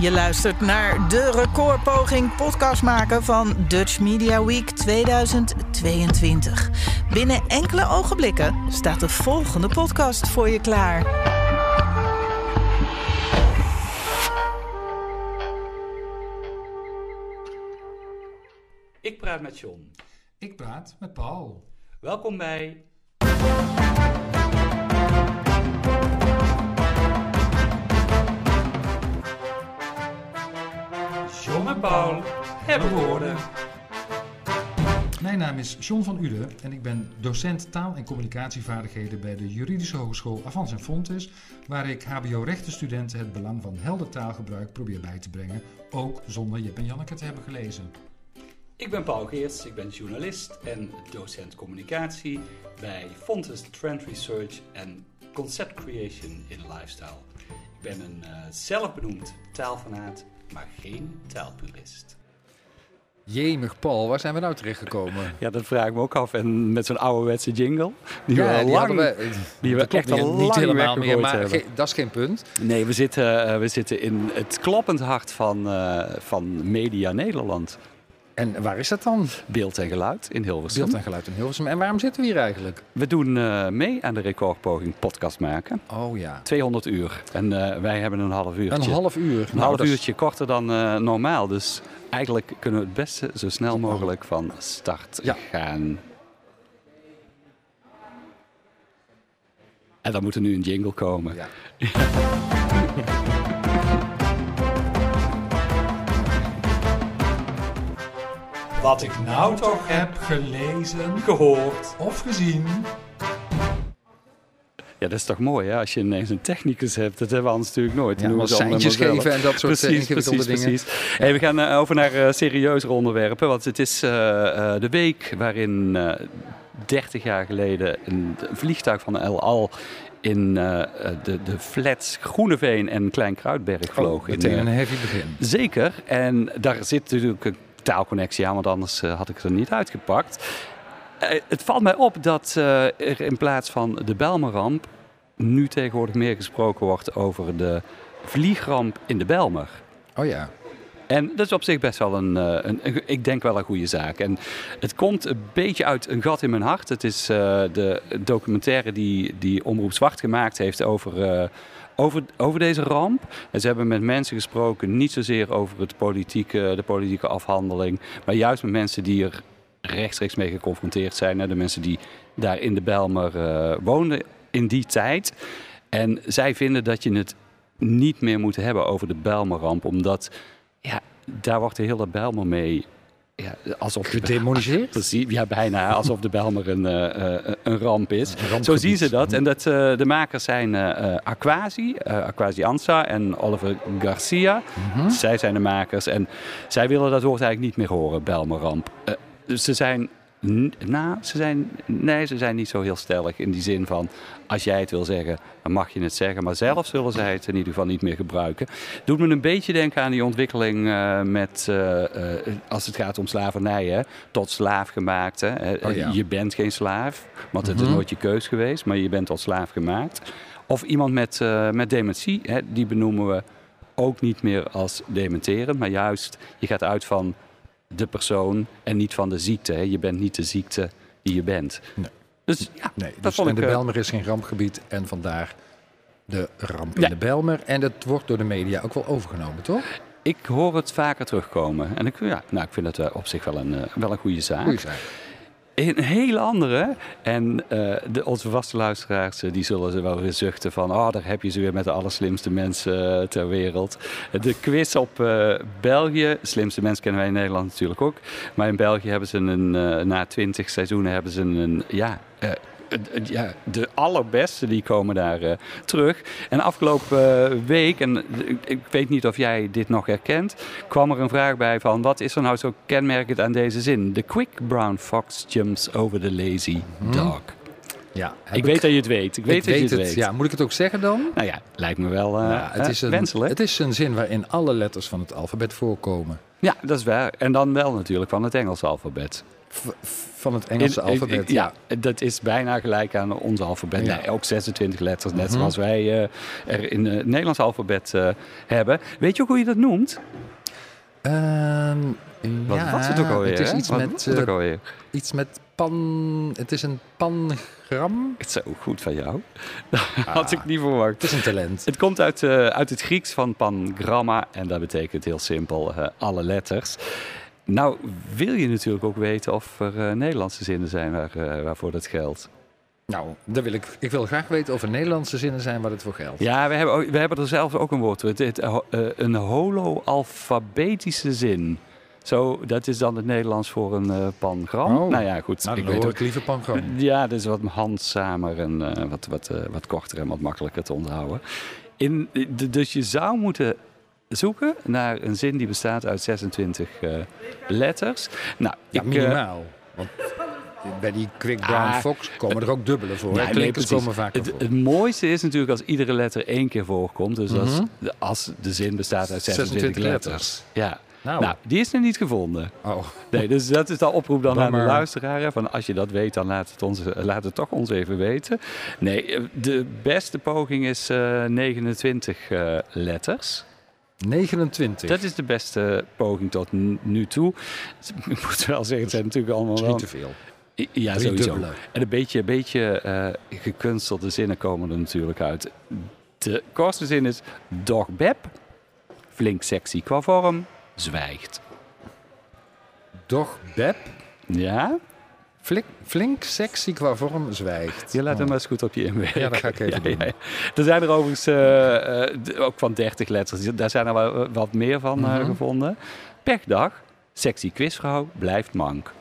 Je luistert naar de recordpoging podcast maken van Dutch Media Week 2022. Binnen enkele ogenblikken staat de volgende podcast voor je klaar. Ik praat met John. Ik praat met Paul. Welkom bij. En Paul hebben woorden. Mijn naam is John van Uden en ik ben docent taal- en communicatievaardigheden bij de Juridische Hogeschool Avans en Fontes, waar ik HBO-rechtenstudenten het belang van helder taalgebruik probeer bij te brengen, ook zonder Jip en Janneke te hebben gelezen. Ik ben Paul Geerts, ik ben journalist en docent communicatie bij Fontes Trend Research en Concept Creation in Lifestyle. Ik ben een uh, zelfbenoemd taalfanaat, maar geen taalpurist. Jemig Paul, waar zijn we nou terechtgekomen? Ja, dat vraag ik me ook af. En met zo'n ouderwetse jingle. Die ja, we al die lang, we, die we echt al niet lang helemaal meer, maar ge, dat is geen punt. Nee, we zitten, uh, we zitten in het kloppend hart van, uh, van Media Nederland. En waar is dat dan? Beeld en geluid in Hilversum. Beeld en geluid in Hilversum. En waarom zitten we hier eigenlijk? We doen uh, mee aan de recordpoging podcast maken. Oh ja. 200 uur. En uh, wij hebben een half uurtje. Een half uur. Een nou, half uurtje is... korter dan uh, normaal. Dus eigenlijk kunnen we het beste zo snel mogelijk van start ja. gaan. En dan moet er nu een jingle komen. Ja. Wat ik nou toch heb gelezen, gehoord of gezien. Ja, dat is toch mooi hè? als je ineens een technicus hebt. Dat hebben we anders natuurlijk nooit. Ja, maar seintjes geven en dat soort precies, ingewikkelde precies, dingen. Precies. Hey, we gaan uh, over naar uh, serieuzere onderwerpen. Want het is uh, de week waarin 30 jaar geleden een, een vliegtuig van El Al in uh, de, de flats Groeneveen en Klein Kruidberg vloog. Oh, meteen een heavy begin. Zeker. En daar zit natuurlijk een taalconnectie aan, want anders uh, had ik het er niet uitgepakt. Uh, het valt mij op dat er in plaats van de Belmerramp nu tegenwoordig meer gesproken wordt over de vliegramp in de Belmer. Oh ja. En dat is op zich best wel een, een, een, ik denk wel een goede zaak. En het komt een beetje uit een gat in mijn hart. Het is uh, de documentaire die, die Omroep Zwart gemaakt heeft over, uh, over, over deze ramp. En ze hebben met mensen gesproken, niet zozeer over het politieke, de politieke afhandeling, maar juist met mensen die er rechtstreeks mee geconfronteerd zijn. Hè? De mensen die daar in de Belmer uh, woonden in die tijd. En zij vinden dat je het niet meer moet hebben over de Belmerramp, omdat ja, daar wordt de hele mee. Ja, alsof Gedemoniseerd? Precies, ja, bijna. Alsof de Belmer een, uh, een ramp is. Een Zo zien ze dat. En dat, uh, de makers zijn uh, Aquasi, Aquasi Ansa en Oliver Garcia. -hmm. Zij zijn de makers. En zij willen dat woord eigenlijk niet meer horen, Belmerramp. dus ze zijn nou, ze zijn, nee, ze zijn niet zo heel stellig in die zin van als jij het wil zeggen, dan mag je het zeggen. Maar zelf zullen zij het in ieder geval niet meer gebruiken. Doet me een beetje denken aan die ontwikkeling uh, met, uh, uh, als het gaat om slavernij, hè, tot slaaf gemaakt. Hè. Oh, ja. Je bent geen slaaf, want het Mhm. is nooit je keus geweest, maar je bent tot slaaf gemaakt. Of iemand met, met dementie, hè, die benoemen we ook niet meer als dementerend, maar juist je gaat uit van de persoon en niet van de ziekte. Hè. Je bent niet de ziekte die je bent. Nee. Dus ja, Nee, dat dus, vond ik... de eh, Belmer is geen rampgebied en vandaar de ramp Ja. in de Belmer. En dat wordt door de media ook wel overgenomen, toch? Ik hoor het vaker terugkomen. En ik, ja, nou, ik vind het eh, op zich wel een, eh, wel een goede zaak. Goeie zaak. Een hele andere. En eh, de, onze vaste luisteraars eh, die zullen ze wel weer zuchten van... oh, daar heb je ze weer met de allerslimste mensen eh, ter wereld. De quiz op België. Slimste mensen kennen wij in Nederland natuurlijk ook. Maar in België hebben ze een... na twintig seizoenen hebben ze een... ja, ja, de allerbeste die komen daar eh, terug. En afgelopen eh, week, en ik, weet niet of jij dit nog herkent, kwam er een vraag bij van wat is er nou zo kenmerkend aan deze zin? The quick brown fox jumps over the lazy dog. Ja, Ik weet dat je het weet. Ik weet ik dat je weet het het. weet. Ja, moet ik het ook zeggen dan? Nou ja, lijkt me wel eh, ja, het, eh, is een, wenselijk. het is een zin waarin alle letters van het alfabet voorkomen. Ja, dat is waar. En dan wel natuurlijk van het Engelse alfabet. V- van het Engelse In- alfabet, in- ja. dat is bijna gelijk aan ons alfabet. Ja. Nee, ook 26 letters, net Mhm. zoals wij eh, er in het Nederlands alfabet eh, hebben. Weet je ook hoe je dat noemt? Ehm, Wat ja, was het ook alweer? Het is iets met, eh, alweer? iets met pan... Het is een pangram. Het is zo goed van jou. Dat had ik niet verwacht. Het is een talent. Het komt uit, eh, uit het Grieks van pangramma en dat betekent heel simpel eh, alle letters. Nou wil je natuurlijk ook weten of er eh, Nederlandse zinnen zijn waar, waarvoor dat geldt. Nou, daar wil ik, ik wil graag weten of er Nederlandse zinnen zijn waar het voor geldt. Ja, we hebben, ook- we hebben er zelf ook een woord voor. Het, het, een holo-alfabetische zin. Zo, dat is dan het Nederlands voor een eh, pangram. Oh. Nou ja, goed. Nou, ik weet ook, liever pangram. ja, dat is wat handzamer en eh, wat, wat, eh, wat korter en wat makkelijker te onthouden. In, dus je zou moeten zoeken naar een zin die bestaat uit 26 eh, letters. Nou, Ja, ik, minimaal. Want bij die Quick Brown Ah, Fox komen er ook dubbelen voor. Ja, nee, komen vaker het, voor. het mooiste is natuurlijk als iedere letter één keer voorkomt. Dus als, Mhm. de, als de zin bestaat uit 26, 26 letters. Ja. Nou, Nou, die is nog niet gevonden. oh. Nee, dus dat is de oproep dan aan de luisteraar. Van als je dat weet, dan laat het, ons, eh, laat het toch ons even weten. Nee, eh, de beste poging is eh, 29 eh, letters. 29. Dat is de beste poging tot nu toe. Ik moet wel zeggen, het zijn natuurlijk allemaal is wel... niet te veel. Ja, Drie sowieso. dubbele. En een beetje, een beetje eh, gekunstelde zinnen komen er natuurlijk uit. De kortste zin is... Doch Beb, flink sexy qua vorm, zwijgt. Doch Beb, Ja? flink, flink sexy qua vorm, zwijgt. Je laat hem Oh. maar eens goed op je inwerken. Ja, dat ga ik even doen. Er zijn er overigens eh, eh, ook van 30 letters. Daar zijn er wel, wat meer van eh, Mhm. gevonden. Pechdag, sexy quizvrouw, blijft mank.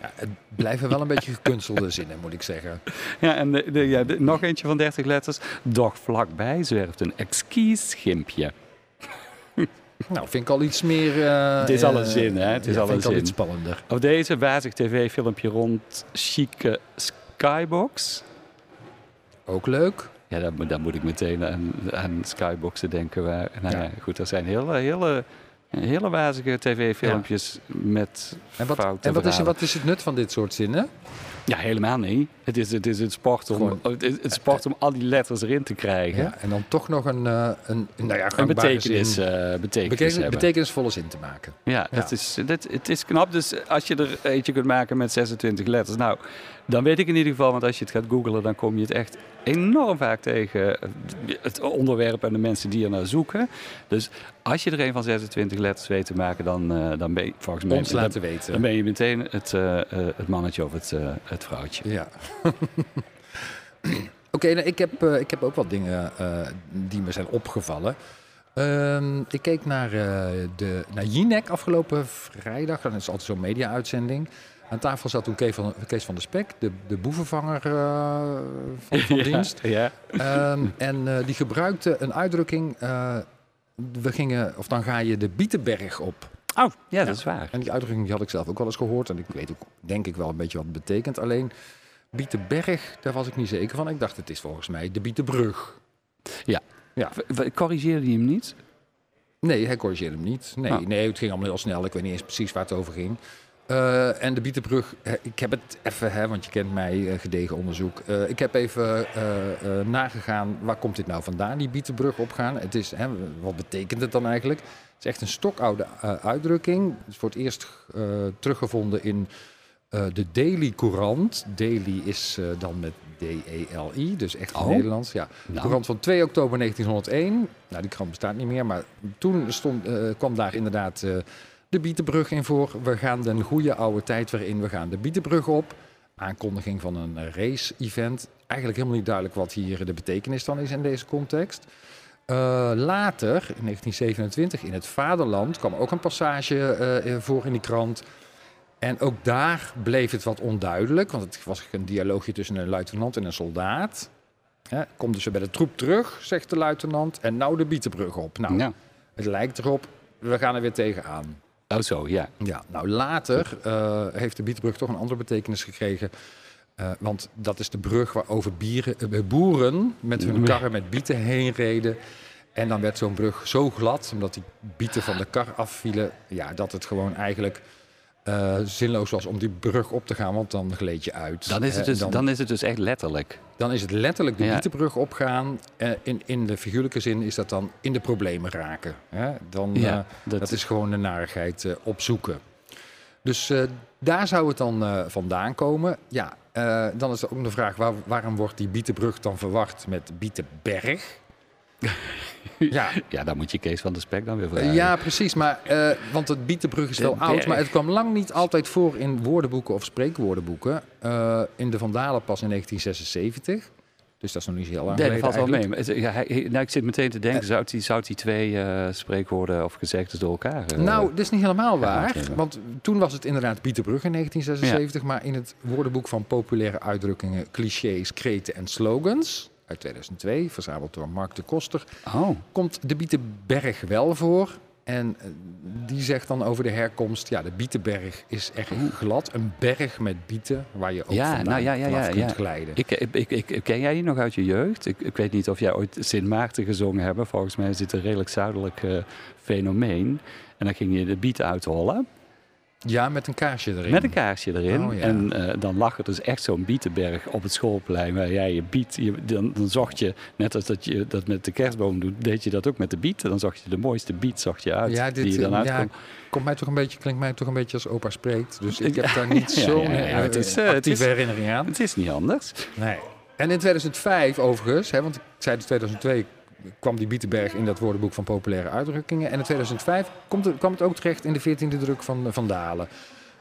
Ja, het blijven wel een beetje gekunstelde zinnen, moet ik zeggen. Ja, en de, de- ja, de- nog eentje van 30 letters. Doch vlakbij zwerft een exquis schimpje. Nou, vind ik al iets meer... eh, Het is al een eh, zin, hè? Het is ja, al vind een ik al zin. iets spannender. Op deze wazig tv-filmpje rond chique skybox. Ook leuk. Ja, dan, moet- dan moet ik meteen aan, aan skyboxen denken. Waar, nou ja. Ja. goed, er zijn hele, hele, hele wazige tv-filmpjes met En wat, foute en wat, is, verhalen. wat is het nut van dit soort zinnen? Ja, helemaal niet. Het is het, is het, sport, om, Gewoon- het, is het sport om al die letters erin te krijgen. Ja, en dan toch nog een, eh, een, nou ja, Een betekenis, eh, betekenis beteken- hebben. betekenisvolle zin te maken. Ja, Ja. Dat is, dat, het is knap. Dus als je er eentje kunt maken met 26 letters, nou, dan weet ik in ieder geval, want als je het gaat googlen, dan kom je het echt enorm vaak tegen eh, het onderwerp en de mensen die er naar zoeken. Dus als je er een van 26 letters weet te maken, dan, eh, dan ben je volgens mij Ons dan, laten dan weten. ben je meteen het, eh, het mannetje of het, het vrouwtje. Ja. Oké, nou, ik, heb, ik heb ook wat dingen die me zijn opgevallen. Ehm, ik keek naar, eh, de, naar Jinek afgelopen vrijdag. Dat is altijd zo'n media-uitzending. Aan tafel zat toen Kees van, Kees van der Spek, de, de boevenvanger eh, van, van Ja, dienst. Ja. Ehm, en eh, die gebruikte een uitdrukking. eh, we gingen, of dan ga je de Bietenberg op. Oh, ja, dat is waar. En die uitdrukking die had ik zelf ook wel eens gehoord. En ik weet ook, denk ik wel een beetje wat het betekent. Alleen Bietenberg, daar was ik niet zeker van. Ik dacht, het is volgens mij de Bietenbrug. W- w- Corrigeerde je hem niet? Nee, hij corrigeerde hem niet. Nee, Oh. nee, het ging allemaal heel snel. Ik weet niet eens precies waar het over ging. Eh, en de Bietenbrug, eh, ik heb het even, hè, want je kent mij, eh, gedegen onderzoek. Ik heb even nagegaan, waar komt dit nou vandaan, die Bietenbrug opgaan? Het is, hè, wat betekent het dan eigenlijk? Het is echt een stokoude uitdrukking. Het is voor het eerst teruggevonden in de Daily Courant. Daily is dan met D-E-L-I, dus echt Oh. Nederlands. Ja. Nou, Courant van 2 oktober 1901. Nou, die krant bestaat niet meer, maar toen stond, kwam daar inderdaad de Bietenbrug in voor. We gaan de goede oude tijd weer in. We gaan de Bietenbrug op. Aankondiging van een race-event. Eigenlijk helemaal niet duidelijk wat hier de betekenis dan is in deze context. Eh, later, in 1927, in het Vaderland, kwam ook een passage eh, voor in die krant. En ook daar bleef het wat onduidelijk, want het was een dialoogje tussen een luitenant en een soldaat. Hè, dus weer bij de troep terug, zegt de luitenant, en nou de Bietenbrug op. Nou, ja. het lijkt erop, we gaan er weer tegenaan. Oh zo, ja. Ja, nou later eh, heeft de Bietenbrug toch een andere betekenis gekregen. Eh, want dat is de brug waarover bieren, eh, boeren met hun karren met bieten heen reden. En dan werd zo'n brug zo glad, omdat die bieten van de kar afvielen, ja, dat het gewoon eigenlijk eh, zinloos was om die brug op te gaan, want dan gleed je uit. Dan is het Eh, dus, dan, dan is het dus echt letterlijk. dan is het letterlijk de Ja. bietenbrug opgaan. Eh, in, in de figuurlijke zin is dat dan in de problemen raken. Hè? Dan, Ja, dat- dat, is gewoon de narigheid opzoeken. Dus daar zou het dan vandaan komen. Ja, dan is er ook de vraag, waar- waarom wordt die bietenbrug dan verward met Bietenberg? Ja, Ja, daar moet je Kees van de Spek dan weer vragen. ja, precies. Maar, eh, want het Bietenbrug is De wel oud, maar het kwam lang niet altijd voor in woordenboeken of spreekwoordenboeken. Eh, in de Vandalen pas in 1976. Dus dat is nog niet zo heel lang Nee, dat valt wel mee. Ja, hij- nou, ik zit meteen te denken, zou die, zou die twee eh, spreekwoorden of gezegdes door elkaar... eh, Nou, dat is niet helemaal waar. Want toen was het inderdaad Bietenbrug in 1976. Maar in het woordenboek van populaire uitdrukkingen, clichés, kreten en slogans... uit 2002, verzameld door Mark de Koster... Oh, komt de Bietenberg wel voor. En eh, die zegt dan over de herkomst... ja, de Bietenberg is erg glad. Een berg met bieten waar je ook Ja, vandaan nou ja, ja, ja, kunt ja. glijden. ik, ik, ik, ik- ken jij die nog uit je jeugd? Ik, ik weet niet of jij ooit Sint Maarten gezongen hebt. Volgens mij is dit een redelijk zuidelijk eh, fenomeen. En dan ging je de biet uithollen. Ja, met een kaarsje erin. Met een kaarsje erin. Oh, ja. En eh, dan lag er dus echt zo'n bietenberg op het schoolplein waar jij je biet. Je, dan, dan zocht je, net als dat je dat met de kerstboom doet, deed je dat ook met de biet. Dan zocht je de mooiste biet zocht je uit. Ja, dit, die je dan eh, uit ja, komt mij toch een beetje, klinkt mij toch een beetje als opa spreekt. Dus ik heb daar niet zo'n het actieve herinnering aan. Het is niet anders. Nee. En in 2005 overigens, hè, want ik zei in 2002 kwam die Bietenberg in dat woordenboek van populaire uitdrukkingen. En in 2005 komt het, kwam het ook terecht in de 14e druk van, van Dalen.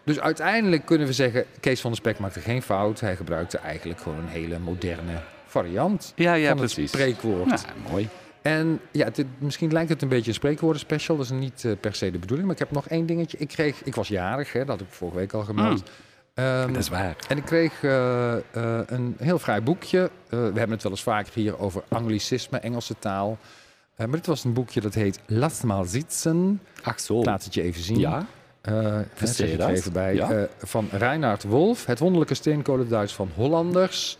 Dus uiteindelijk kunnen we zeggen, Kees van der Spek maakte geen fout. Hij gebruikte eigenlijk gewoon een hele moderne variant Ja, ja, van precies. het spreekwoord. Ja, mooi. En ja, dit, misschien lijkt het een beetje een spreekwoorden-special. Dat is niet eh, per se de bedoeling. Maar ik heb nog één dingetje. Ik, kreeg, ik was jarig, hè, dat had ik vorige week al gemeld. Ehm, Dat is waar. en ik kreeg eh, eh, een heel fraai boekje. Eh, we hebben het wel eens vaker hier over anglicisme, Engelse taal. Maar dit was een boekje dat heet Lass mal sitzen. Ach zo. Laat het je even zien. Ja, Versteer zeg je dat? even bij. Ja. Van Reinhard Wolf. Het wonderlijke steenkolenduits van Hollanders.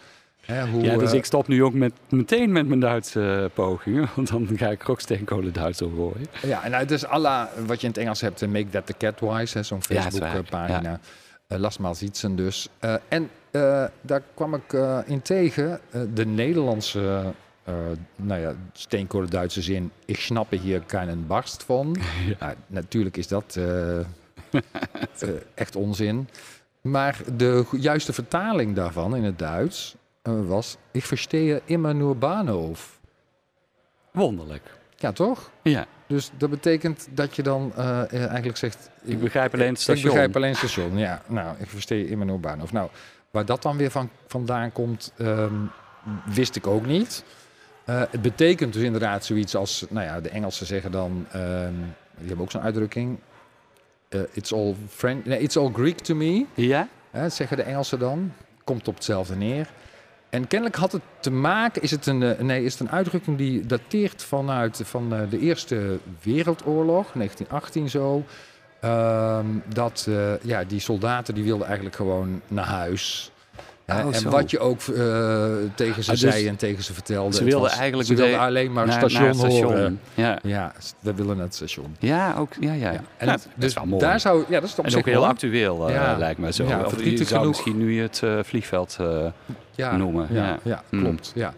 Hoe, ja, dus ik stop nu ook met, meteen met mijn Duitse pogingen. Want dan ga ik ook steenkolen Duits op gooien. Ja, en nou, het is alla wat je in het Engels hebt, Make That The Cat Wise, zo'n Ja, Facebook-pagina. Eh Las maar Sietsen dus. Eh, en eh, daar kwam ik eh, in tegen, eh, de Nederlandse, eh nou ja, steenkolen Duitse zin, ik snappe hier keinen barst van. Nou, natuurlijk is dat eh, eh, echt onzin. Maar de juiste vertaling daarvan in het Duits eh, was, ik verstehe immer nur Bahnhof. Wonderlijk. Ja, toch? Ja, Dus dat betekent dat je dan eh, eh, eigenlijk zegt... ik begrijp alleen het Ik station. begrijp alleen station, ja. Nou, ik versteer immer nur Bahnhof. Nou, waar dat dan weer van, vandaan komt, ehm, wist ik ook niet. Eh, het betekent dus inderdaad zoiets als... Nou ja, de Engelsen zeggen dan... ehm, die hebben ook zo'n uitdrukking. it's, all French, nee, it's all Greek to me. Ja? Zeggen de Engelsen dan. Komt op hetzelfde neer. En kennelijk had het te maken, is het een, eh, nee, is het een uitdrukking die dateert vanuit van eh, de Eerste Wereldoorlog, 1918 zo. Ehm, dat eh, ja, die soldaten die wilden eigenlijk gewoon naar huis. Oh, en zo. wat je ook eh, tegen ze Ah, dus zei en tegen ze vertelde. ze wilden eigenlijk ze wilden alleen maar Naar- station, naar het station. horen. Ja. Ja, we willen het station. ja, ook. Ja, ja. Ja. En En dat dus is wel mooi. daar zou, ja, dat is en ook heel mooi. actueel, eh, Ja. lijkt me zo. Ja, of je zou genoeg. misschien nu het eh, vliegveld... ja, noemen, Ja, ja. ja. Mm. klopt. Ja.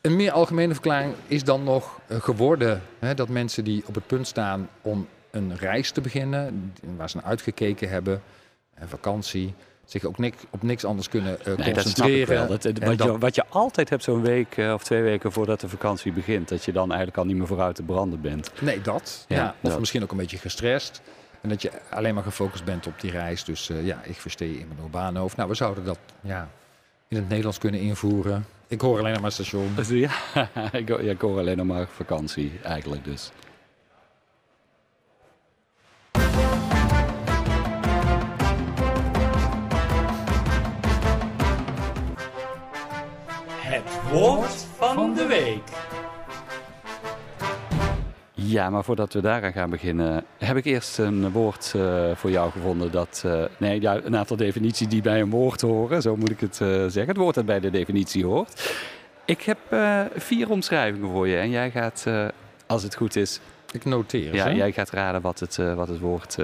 Een meer algemene verklaring is dan nog geworden hè, dat mensen die op het punt staan om een reis te beginnen, waar ze naar uitgekeken hebben, een vakantie, zich ook niks, op niks anders kunnen Nee, ik concentreren. Dat, dat- wat, je, wat je altijd hebt zo'n week eh, of twee weken voordat de vakantie begint. Dat je dan eigenlijk al niet meer vooruit te branden bent. Nee, dat. Ja, Ja, of dat. misschien ook een beetje gestrest. En dat je alleen maar gefocust bent op die reis. Dus eh, ja, ik versteer in mijn Urbano. Nou, we zouden dat ja, in het Nederlands kunnen invoeren. Ik hoor alleen nog maar station. Ja, ik, ho- ja, ik hoor alleen nog maar vakantie eigenlijk dus. Woord van de week. Ja, maar voordat we daaraan gaan beginnen, heb ik eerst een woord uh, voor jou gevonden. Dat, uh, nee, ja, een aantal definities die bij een woord horen, zo moet ik het uh, zeggen. Het woord dat bij de definitie hoort. Ik heb vier omschrijvingen voor je en jij gaat, als het goed is. Ik noteer. Ja, jij gaat raden wat het, wat het woord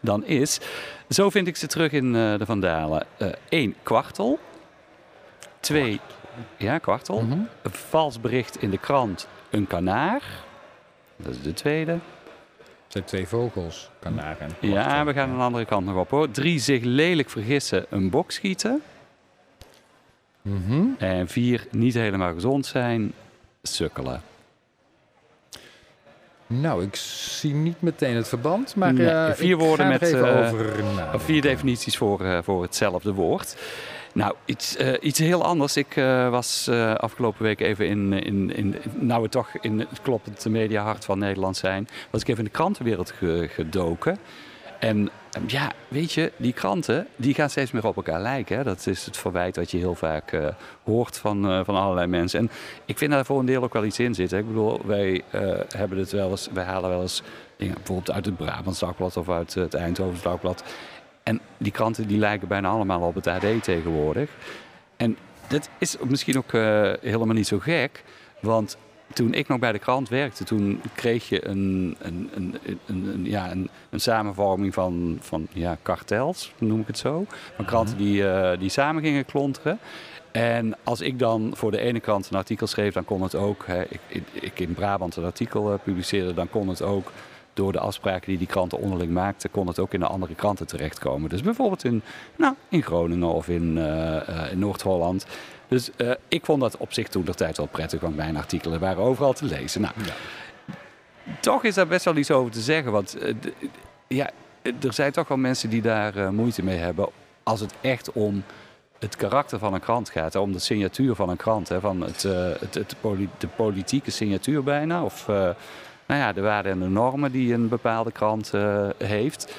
dan is. Zo vind ik ze terug in de Vandalen. Eén, kwartel. Twee, ja, kwartel. Mhm. Een vals bericht in de krant, een kanaar. Dat is de tweede. Het zijn twee vogels, kanaar en Ja, we gaan aan de andere kant nog op hoor. Drie, zich lelijk vergissen, een bok schieten. Mhm. En vier, niet helemaal gezond zijn, sukkelen. Nou, ik zie niet meteen het verband, maar Nee, eh, vier ik woorden ga er met, even eh, over vier definities voor, eh, voor hetzelfde woord. Nou, iets, eh, iets heel anders. Ik eh, was eh, afgelopen week even in, in, in, nou we toch in het kloppend mediahart van Nederland zijn, was ik even in de krantenwereld ge- gedoken. En eh, ja, weet je, die kranten die gaan steeds meer op elkaar lijken. Hè? Dat is het verwijt wat je heel vaak hoort van, van allerlei mensen. En ik vind daar voor een deel ook wel iets in zitten. Ik bedoel, wij hebben het wel eens, wij halen wel eens bijvoorbeeld uit het Brabants Dagblad of uit het Eindhoven Dagblad. En die kranten die lijken bijna allemaal op het AD tegenwoordig. En dat is misschien ook eh, helemaal niet zo gek. Want toen ik nog bij de krant werkte, toen kreeg je een, een, een, een, ja, een, een samenvorming van, van ja, kartels, noem ik het zo. Van kranten die, eh, die samen gingen klonteren. En als ik dan voor de ene krant een artikel schreef, dan kon het ook, hè, ik, ik, ik in Brabant een artikel eh, publiceerde, dan kon het ook door de afspraken die die kranten onderling maakten, kon het ook in de andere kranten terechtkomen. Dus bijvoorbeeld in, nou, in Groningen of in, eh, eh, in Noord-Holland. Dus eh, ik vond dat op zich toen de tijd wel prettig, want mijn artikelen waren overal te lezen. Nou, toch is daar best wel iets over te zeggen, want ja, er zijn toch wel mensen die daar moeite mee hebben als het echt om het karakter van een krant gaat, om de signatuur van een krant, hè, van het, het, de politieke signatuur bijna, of nou ja, de waarden en de normen die een bepaalde krant eh, heeft,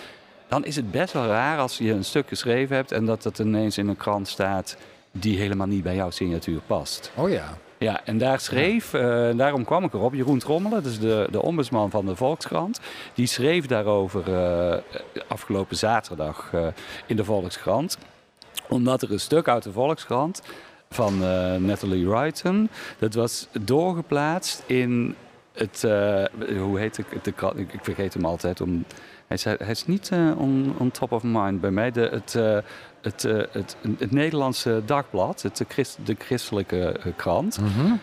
dan is het best wel raar als je een stuk geschreven hebt en dat het ineens in een krant staat die helemaal niet bij jouw signatuur past. Oh ja. Ja, en daar schreef, eh, daarom kwam ik erop, Jeroen Trommelen, dus de, de ombudsman van de Volkskrant, die schreef daarover eh, afgelopen zaterdag in de Volkskrant. Omdat er een stuk uit de Volkskrant van Natalie Wrighton, dat was doorgeplaatst in het, eh, hoe heet het, de krant, ik, ik vergeet hem altijd, om, hij, is, hij is niet eh, on, on top of mind bij mij, de, het, eh, het, het, het, Nederlandse dagblad, het, de, christ, de christelijke krant, Mhm.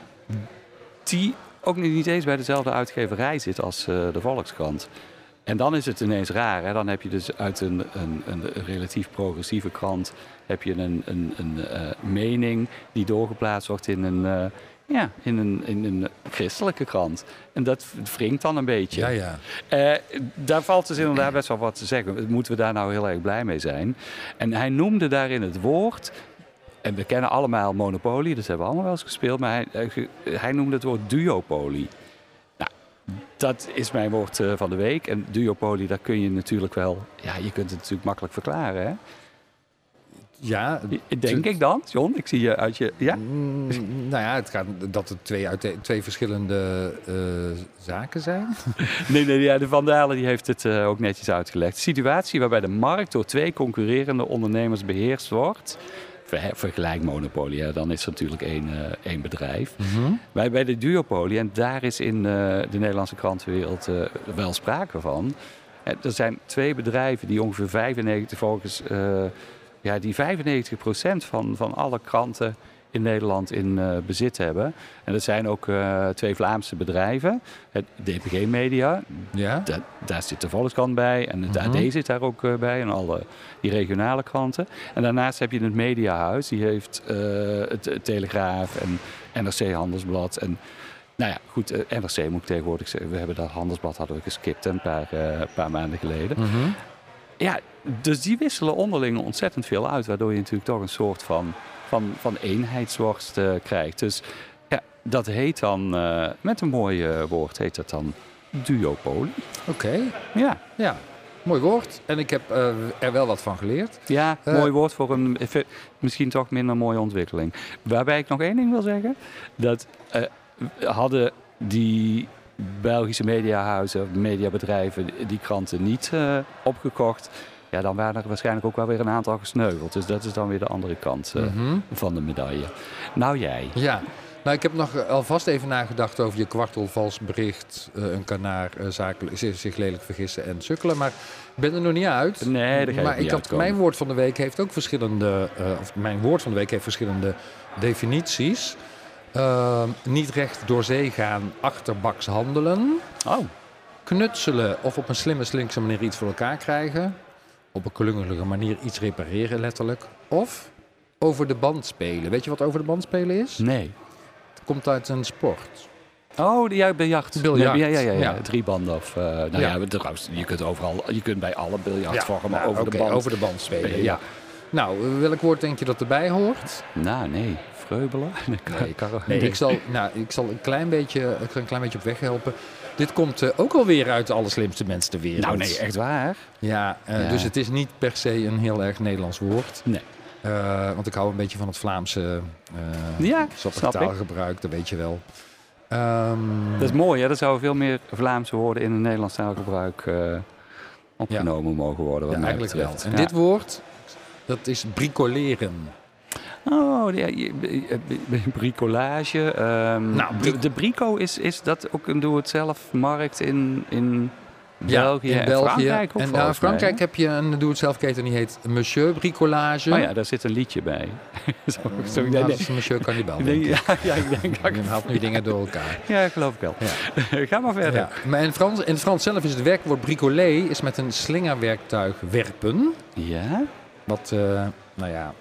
die ook niet eens bij dezelfde uitgeverij zit als de Volkskrant. En dan is het ineens raar. Hè? Dan heb je dus uit een, een, een relatief progressieve krant heb je een, een, een mening die doorgeplaatst wordt in een, ja, in, een, in een christelijke krant. En dat wringt dan een beetje. Ja, ja. Eh, daar valt dus inderdaad best wel wat te zeggen. Moeten we daar nou heel erg blij mee zijn? En hij noemde daarin het woord. En we kennen allemaal Monopoly, dat hebben we allemaal wel eens gespeeld. Maar hij, hij ge- hij noemde het woord duopoly. Nou, dat is mijn woord eh, van de week. En duopoly, daar kun je natuurlijk wel... Ja, je kunt het natuurlijk makkelijk verklaren, hè? Ja, Denk ik dan, John? Ik zie je uit je... Ja? Mm, nou ja, het gaat dat het twee, uit, twee verschillende eh, zaken zijn. Nee, nee, ja, de Vandalen die heeft het eh, ook netjes uitgelegd. Situatie waarbij de markt door twee concurrerende ondernemers beheerst wordt. Ver- Vergelijk monopolie, hè, dan is er natuurlijk één, eh, één bedrijf. Wij bij de duopolie, en daar is in de Nederlandse krantenwereld wel sprake van. Er zijn twee bedrijven die ongeveer 95 volgens, ja, die 95% van, van alle kranten in Nederland in eh, bezit hebben. En dat zijn ook eh, twee Vlaamse bedrijven. Het DPG Media, Ja? da- daar zit de Volkskrant bij en het Mhm. AD zit daar ook eh, bij en alle die regionale kranten. En daarnaast heb je het Mediahuis, die heeft het, het Telegraaf en NRC Handelsblad. En nou ja, goed, NRC moet ik tegenwoordig zeggen, we hebben dat Handelsblad hadden we geskipt een paar, paar maanden geleden. Mhm. Ja, dus die wisselen onderling ontzettend veel uit, waardoor je natuurlijk toch een soort van, van, van eenheidsworst eh, krijgt. Dus ja, dat heet dan, eh, met een mooi eh, woord, heet dat dan duopolie. Oké, Ja, ja. Mooi woord. En ik heb er wel wat van geleerd. ja mooi woord voor een misschien toch minder mooie ontwikkeling. Waarbij ik nog één ding wil zeggen. Dat eh, hadden die Belgische mediahuizen, mediabedrijven, die kranten niet eh, opgekocht. Ja, dan waren er waarschijnlijk ook wel weer een aantal gesneuveld. Dus dat is dan weer de andere kant eh, Mhm. van de medaille. Nou jij. Ja, nou ik heb nog eh, alvast even nagedacht over je kwartel, vals bericht, een kanaar, zakelijk, zich, lelijk vergissen en sukkelen. Maar ik ben er nog niet uit. Nee, daar ga maar niet ik had, mijn woord van de week heeft ook verschillende, of mijn woord van de week heeft verschillende definities. Ehm, niet recht door zee gaan, achterbaks handelen. Oh, Knutselen of op een slimme, slinkse manier iets voor elkaar krijgen. Op een klungelige manier iets repareren, letterlijk. Of over de band spelen. Weet je wat over de band spelen is? nee. Het komt uit een sport. Oh, de- ja, biljart. Biljart, Nee, ja, ja, ja, ja. Drie banden of... eh, nou Ja. ja, trouwens, je kunt overal... Je kunt bij alle biljartvormen nou, over de band... over de band spelen. spelen, Ja. Nou, welk woord denk je dat erbij hoort? Nou, nee. Vreubelen? Nee, ik zal, nou, ik zal een klein beetje, ik een klein beetje op weg helpen. Dit komt eh, ook alweer uit de allerslimste mensen ter wereld. Nou, nee, echt waar. Ja, eh, Ja. dus het is niet per se een heel erg Nederlands woord. Nee. Eh, want ik hou een beetje van het Vlaamse Ja, taalgebruik, dat weet je wel. Ehm, Dat is mooi, hè? Er zouden veel meer Vlaamse woorden in het Nederlands taalgebruik opgenomen mogen worden. Wat ja, eigenlijk wel. En dit woord, dat is bricoleren. Oh, ja, bricolage. ehm, Nou, de, bri- de brico, is, is dat ook een doe-het-zelf-markt in, in België in en België. Frankrijk? en nou, in Frankrijk heb je een doe-het-zelf-keten die heet Monsieur Bricolage. Oh ja, daar zit een liedje bij. zo, zo, Nou, nee, dat nee. Monsieur Cannibal. Ik. ja, ja, ik denk dat Je haalt nu dingen door elkaar. Ja, geloof ik wel. Ja. Ga maar verder. Ja. Maar in, Frans, in het Frans zelf is het werkwoord bricoler is met een slingerwerktuig werpen. Ja? Wat, eh, nou ja,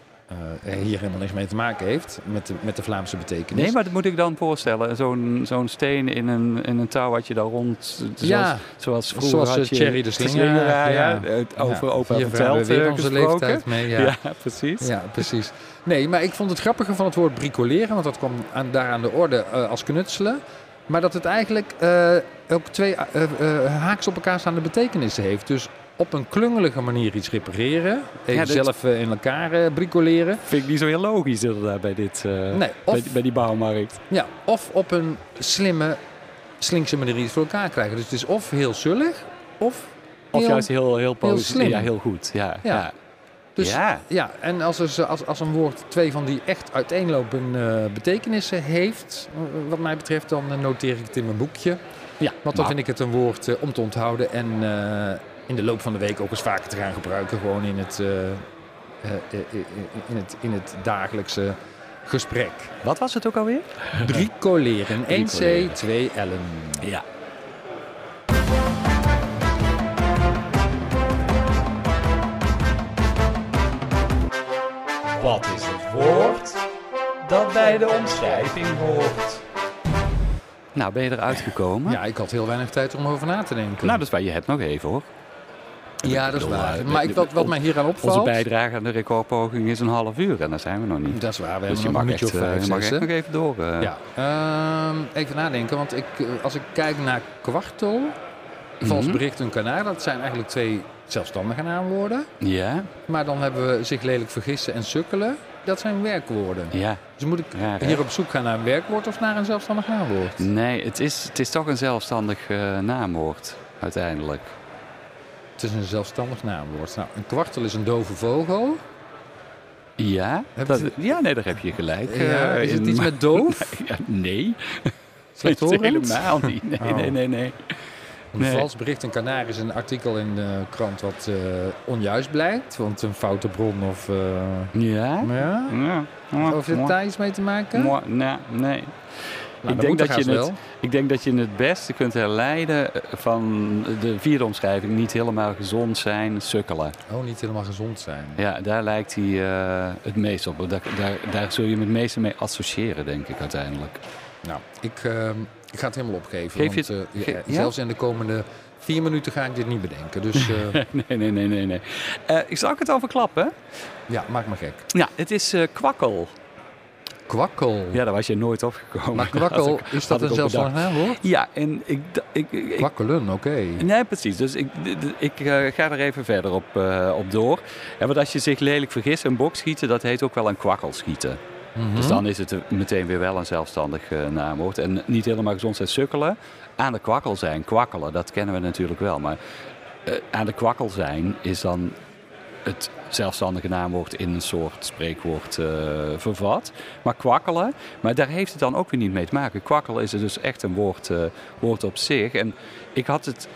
eh, hier helemaal niks mee te maken heeft met de, met de Vlaamse betekenis. Nee, maar dat moet ik dan voorstellen. Zo'n zo'n steen in een, in een touw wat je daar rond... Zoals, ja, zoals vroeger zoals had eh, je Thierry de Slinger. ja, ja, over, Ja, we veld weer eh, onze leeftijd mee. Ja. Ja, Ja. precies. precies. Nee, maar ik vond het grappige van het woord bricoleren, want dat kwam aan, daar aan de orde eh, als knutselen. Maar dat het eigenlijk eh, ook twee eh, eh, haaks op elkaar staande betekenissen heeft. Dus op een klungelige manier iets repareren. Even Ja, dit- zelf eh, in elkaar eh, bricoleren. Vind ik niet zo heel logisch inderdaad bij, dit, eh, Nee, bij, of, bij die bouwmarkt. ja, of op een slimme, slinkse manier iets voor elkaar krijgen. Dus het is of heel zullig, of Of heel- juist heel, heel, positief. Ja, heel goed. Ja, Ja. ja. Dus ja. Ja, en als, er, als, als een woord twee van die echt uiteenlopende betekenissen heeft, wat mij betreft, dan noteer ik het in mijn boekje. Ja, Want dan vind ik het een woord om te onthouden en in de loop van de week ook eens vaker te gaan gebruiken. Gewoon in het, eh, eh, eh, in het, in het dagelijkse gesprek. Wat was het ook alweer? Bricoleren. 1 C, Bricoleren. 2 L'en. Ja. Wat is het woord dat bij de omschrijving hoort? Nou, ben je eruit gekomen? Ja, ik had heel weinig tijd om over na te denken. Nou, dat is waar. Je hebt nog even hoor. Ja, dat is waar. eh, Maar ik, wat, wat mij hier aan opvalt... Onze bijdrage aan de recordpoging is een half uur en daar zijn we nog niet. Dat is waar, we Dus je mag, echt, eh, vijf, je mag echt nog even door. eh. Ja, ehm, even nadenken, want ik, als ik kijk naar kwartel, vals Mhm. bericht en kanaar, dat zijn eigenlijk twee zelfstandige naamwoorden. Ja, Maar dan hebben we zich lelijk vergissen en sukkelen, dat zijn werkwoorden. ja. Dus moet ik hier op zoek gaan naar een werkwoord of naar een zelfstandig naamwoord? Nee, het is, het is toch een zelfstandig naamwoord uiteindelijk. Het is een zelfstandig naamwoord. Nou, een kwartel is een dove vogel. Ja, dat, ja nee, daar heb je gelijk. Ja, eh, is het in, iets met doof? Ja, nee, Slechthorend? helemaal niet. Nee, Oh. nee, nee, nee. Een Nee. vals bericht en kanaar is een artikel in de krant wat eh, onjuist blijkt. Want een foute bron of... eh, Ja? ja? Ja. Of heeft daar iets mee te maken? Mooi, nee, nee. Nou, ik, denk dat je het, ik denk dat je het beste kunt herleiden eh, van de vierde omschrijving. Niet helemaal gezond zijn, sukkelen. Oh, niet helemaal gezond zijn. Ja, daar lijkt hij eh, het meest op. Daar, daar, daar zul je hem het meeste mee associëren, denk ik uiteindelijk. Nou, ik, ehm, ik ga het helemaal opgeven. Geef je want, het- eh, ja? Zelfs in de komende vier minuten ga ik dit niet bedenken. Dus Nee, nee, nee, nee. nee. Ik zal ik het overklappen. ja, maak me gek. Ja, het is eh, kwakkel. Kwakkel. Ja, daar was je nooit opgekomen. maar kwakkel, ik- is dat een zelfstandig naamwoord? Ja, en ik... ik, ik, Kwakkelen, oké. Nee, precies. Dus ik, ik eh, ga er even verder op, eh, op door. Ja, want als je zich lelijk vergist, een bok schieten, dat heet ook wel een kwakkel schieten. Mhm. Dus dan is het meteen weer wel een zelfstandig eh, naamwoord. En niet helemaal gezond zijn sukkelen. Aan de kwakkel zijn, kwakkelen, dat kennen we natuurlijk wel. Maar aan de kwakkel zijn is dan het zelfstandige naamwoord in een soort spreekwoord eh, vervat. Maar kwakkelen, maar daar heeft het dan ook weer niet mee te maken. Kwakkelen is dus echt een woord, eh, woord op zich. En ik had het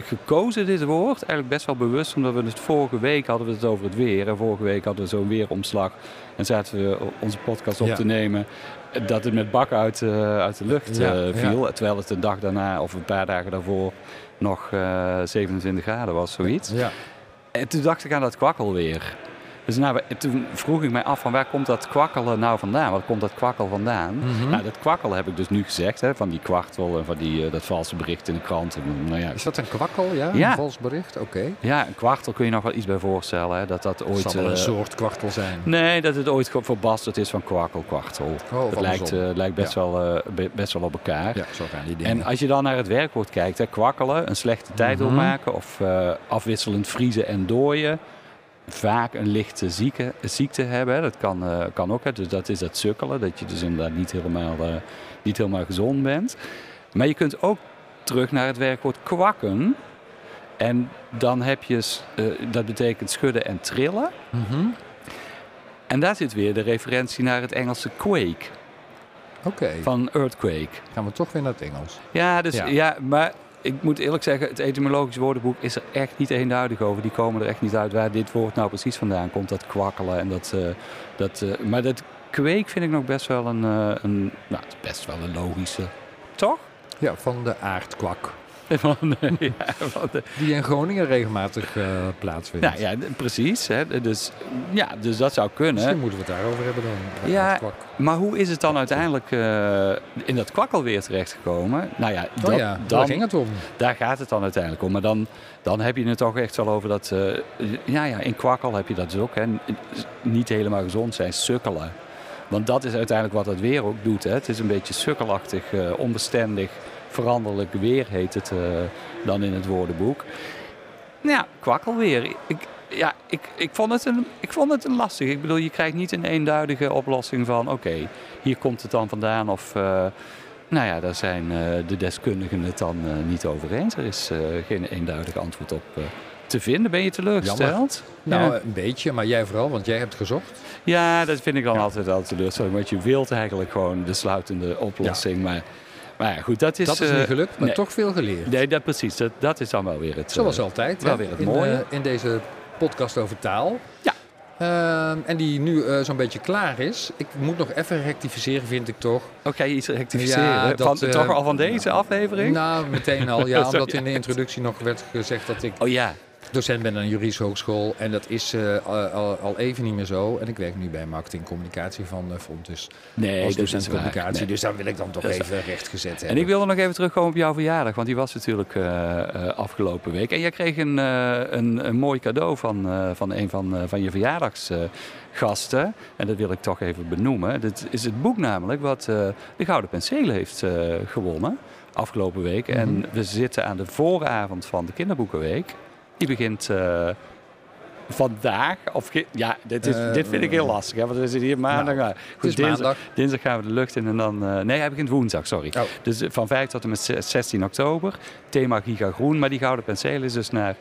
gekozen, dit woord, eigenlijk best wel bewust, omdat we het vorige week hadden we het over het weer. En vorige week hadden we zo'n weeromslag. En zaten we onze podcast op Ja. te nemen. eh, Dat het met bak uit, uit de lucht Ja, ja. viel. Terwijl het de dag daarna of een paar dagen daarvoor nog eh, 27 graden was, zoiets. Ja. En toen dacht ik aan dat kwakkelweer. Dus nou, toen vroeg ik mij af van waar komt dat kwakkelen nou vandaan? Waar komt dat kwakkel vandaan? Mhm. Nou, dat kwakkel heb ik dus nu gezegd, hè, van die kwartel en van die, eh, dat valse bericht in de krant. En, nou ja, Is dat een kwakkel, ja? Ja. Een vals bericht? Oké. ja, een kwartel kun je nog wel iets bij voorstellen. Hè, dat dat ooit... zal wel een eh, soort kwartel zijn. Nee, dat het ooit verbasterd is van kwakkel, kwartel. Oh, het van lijkt, eh, lijkt best, Ja. wel, be- best wel op elkaar. Ja, zo gaan die dingen. En als je dan naar het werkwoord kijkt, hè, kwakkelen, een slechte tijd Mhm. doormaken of afwisselend vriezen en dooien. Vaak een lichte zieke, ziekte hebben, dat kan, eh, kan ook. Hè. Dus dat is dat sukkelen, dat je dus inderdaad niet helemaal, eh, niet helemaal gezond bent. Maar je kunt ook terug naar het werkwoord kwakken. En dan heb je, eh, dat betekent schudden en trillen. Mhm. En daar zit weer de referentie naar het Engelse quake, Oké, van earthquake. gaan we toch weer naar het Engels. Ja, dus, Ja. ja. maar ik moet eerlijk zeggen, het etymologisch woordenboek is er echt niet eenduidig over. Die komen er echt niet uit waar dit woord nou precies vandaan komt. Dat kwakkelen en dat... eh, dat eh, maar dat kweek vind ik nog best wel een... eh, een nou, best wel een logische... Toch? Ja, van de aardkwak. Eh, ja, Die in Groningen regelmatig eh, plaatsvindt. nou ja, precies. Hè. Dus, ja, dus dat zou kunnen. Misschien moeten we het daarover hebben dan. de Ja. Maar hoe is het dan uiteindelijk eh, in dat kwakkelweer terechtgekomen? Nou ja, Oh ja, dan, daar ging het om. Daar gaat het dan uiteindelijk om. Maar dan, dan heb je het toch echt wel over dat... eh, ja, ja, in kwakkel heb je dat dus ook. Hè. Niet helemaal gezond zijn, sukkelen. Want dat is uiteindelijk wat het weer ook doet. Hè. Het is een beetje sukkelachtig, eh, onbestendig, veranderlijk weer heet het eh, dan in het woordenboek. Nou ja, kwakkelweer. Ik, ja, ik, ik, vond het een, ik vond het een lastig. Ik bedoel, je krijgt niet een eenduidige oplossing van... oké, hier komt het dan vandaan of... eh, nou ja, daar zijn eh, de deskundigen het dan niet over eens. Er is eh, geen eenduidig antwoord op te vinden. Ben je teleurgesteld? Nou, ja. een beetje, maar jij vooral, want jij hebt gezocht. ja, dat vind ik dan Ja. altijd al teleurstelling. Want je wilt eigenlijk gewoon de sluitende oplossing. Maar, maar ja, goed, dat is... dat is eh, niet gelukt, maar nee. toch veel geleerd. Nee, dat, precies. Dat, dat is dan wel weer het... Zoals eh, altijd. wel hè, weer het in, mooie. eh, in deze podcast over taal. Ja. Ehm, en die nu eh, zo'n beetje klaar is. Ik moet nog even rectificeren, vind ik toch. Ga je iets rectificeren? Ja, dat, van, eh, toch al van deze aflevering? Nou, meteen al. Ja, Sorry. omdat in de introductie nog werd gezegd dat ik Oh ja. Docent ben aan een juridische hogeschool. En dat is eh, al, al even niet meer zo. En ik werk nu bij marketing communicatie van uh. Nee, als docent communicatie. Nee. Dus daar wil ik dan toch is even rechtgezet hebben. En ik wilde nog even terugkomen op jouw verjaardag, want die was natuurlijk eh, eh, afgelopen week. En jij kreeg een, eh, een, een mooi cadeau van, eh, van een van, eh, van je verjaardagsgasten. en dat wil ik toch even benoemen. Dit is het boek namelijk wat eh, de Gouden Penseel heeft eh, gewonnen afgelopen week. En Mhm. we zitten aan de vooravond van de Kinderboekenweek. Die begint... eh, Vandaag, of ja, dit, is, Eh, dit vind ik heel lastig, hè, want we zitten hier maandag. Nou, goed, dinsdag, maandag. dinsdag gaan we de lucht in en dan. eh, nee, hij begint woensdag, sorry. Oh. Dus eh, van 5 tot en met zes- 16 oktober. Thema Giga Groen. Maar die gouden penseel is dus naar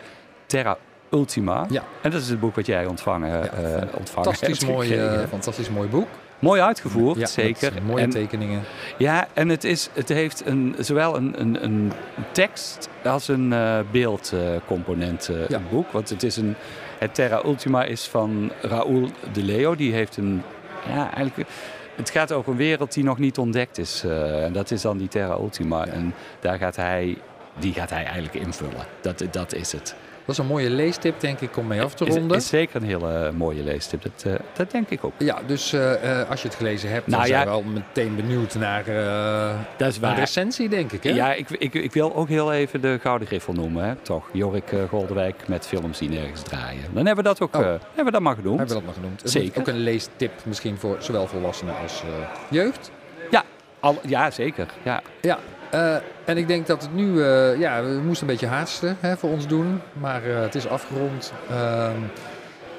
Terra Ultima. Ja. En dat is het boek wat jij ontvangen, Ja, eh, ontvangen Fantastisch hebt mooi, eh, fantastisch mooi boek. Mooi uitgevoerd, Ja, zeker. mooie En- tekeningen. ja, en het, is, het heeft een, zowel een, een, een tekst als een eh, beeldcomponent, eh Ja. een boek. Want het is een... Het Terra Ultima is van Raoul de Leo. Die heeft een... Ja, eigenlijk... Het gaat over een wereld die nog niet ontdekt is. eh, en dat is dan die Terra Ultima. En daar gaat hij... Die gaat hij eigenlijk invullen. Dat, dat is het. Dat is een mooie leestip, denk ik, om mee af te ronden. is zeker een hele mooie leestip. Dat, eh, dat denk ik ook. Ja, dus eh, eh, als je het gelezen hebt, dan Nou zijn ja. we al meteen benieuwd naar eh, Dat is een waar. recensie, denk ik. Hè? Ja, ik, ik, ik wil ook heel even de Gouden Griffel noemen. Hè? Toch, Jorik eh, Goldewijk met films die nergens draaien. Dan hebben we dat ook Oh. eh, hebben we dat maar genoemd. Hebben we dat nog genoemd? Zeker. Ook een leestip misschien voor zowel volwassenen als eh, jeugd. Ja, al, ja, zeker. Ja. Ja, eh, en ik denk dat het nu... eh, ja, we moesten een beetje haasten hè, voor ons doen. Maar eh, het is afgerond.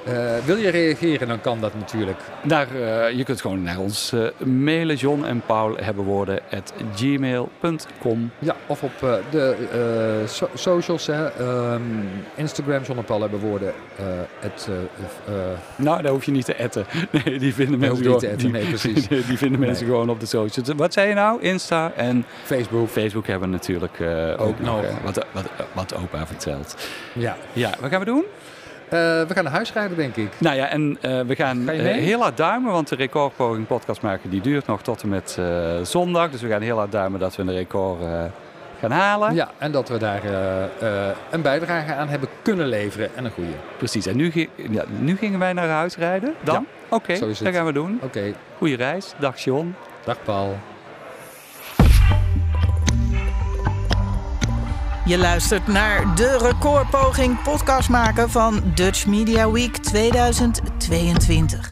Eh, wil je reageren, dan kan dat natuurlijk. Naar, eh, je kunt gewoon naar ons eh, mailen. John en Paul hebben woorden at gmail.com. Ja, of op de so- socials, hè, ehm, Instagram, John en Paul hebben woorden. eh, Nou, daar hoef je niet te etten. Nee, die vinden mensen gewoon. te etten, nee, precies. Die, die vinden mensen gewoon op de socials. Wat zei je nou? Insta en Facebook. Facebook hebben we natuurlijk ook, Ook nog wat, wat, wat opa vertelt. Ja. Ja, wat gaan we doen? Eh, we gaan naar huis rijden, denk ik. Nou ja, en eh, we gaan Ga eh, heel hard duimen, want de recordpoging podcast maken die duurt nog tot en met zondag. Dus we gaan heel hard duimen dat we een record gaan halen. Ja, en dat we daar een bijdrage aan hebben kunnen leveren. En een goede. Precies, en nu, ja, nu gingen wij naar huis rijden. Dan? Oké, het. dat gaan we doen. Oké, Goeie reis. Dag John. dag Paul. Je luistert naar de recordpoging podcast maken van Dutch Media Week 2022.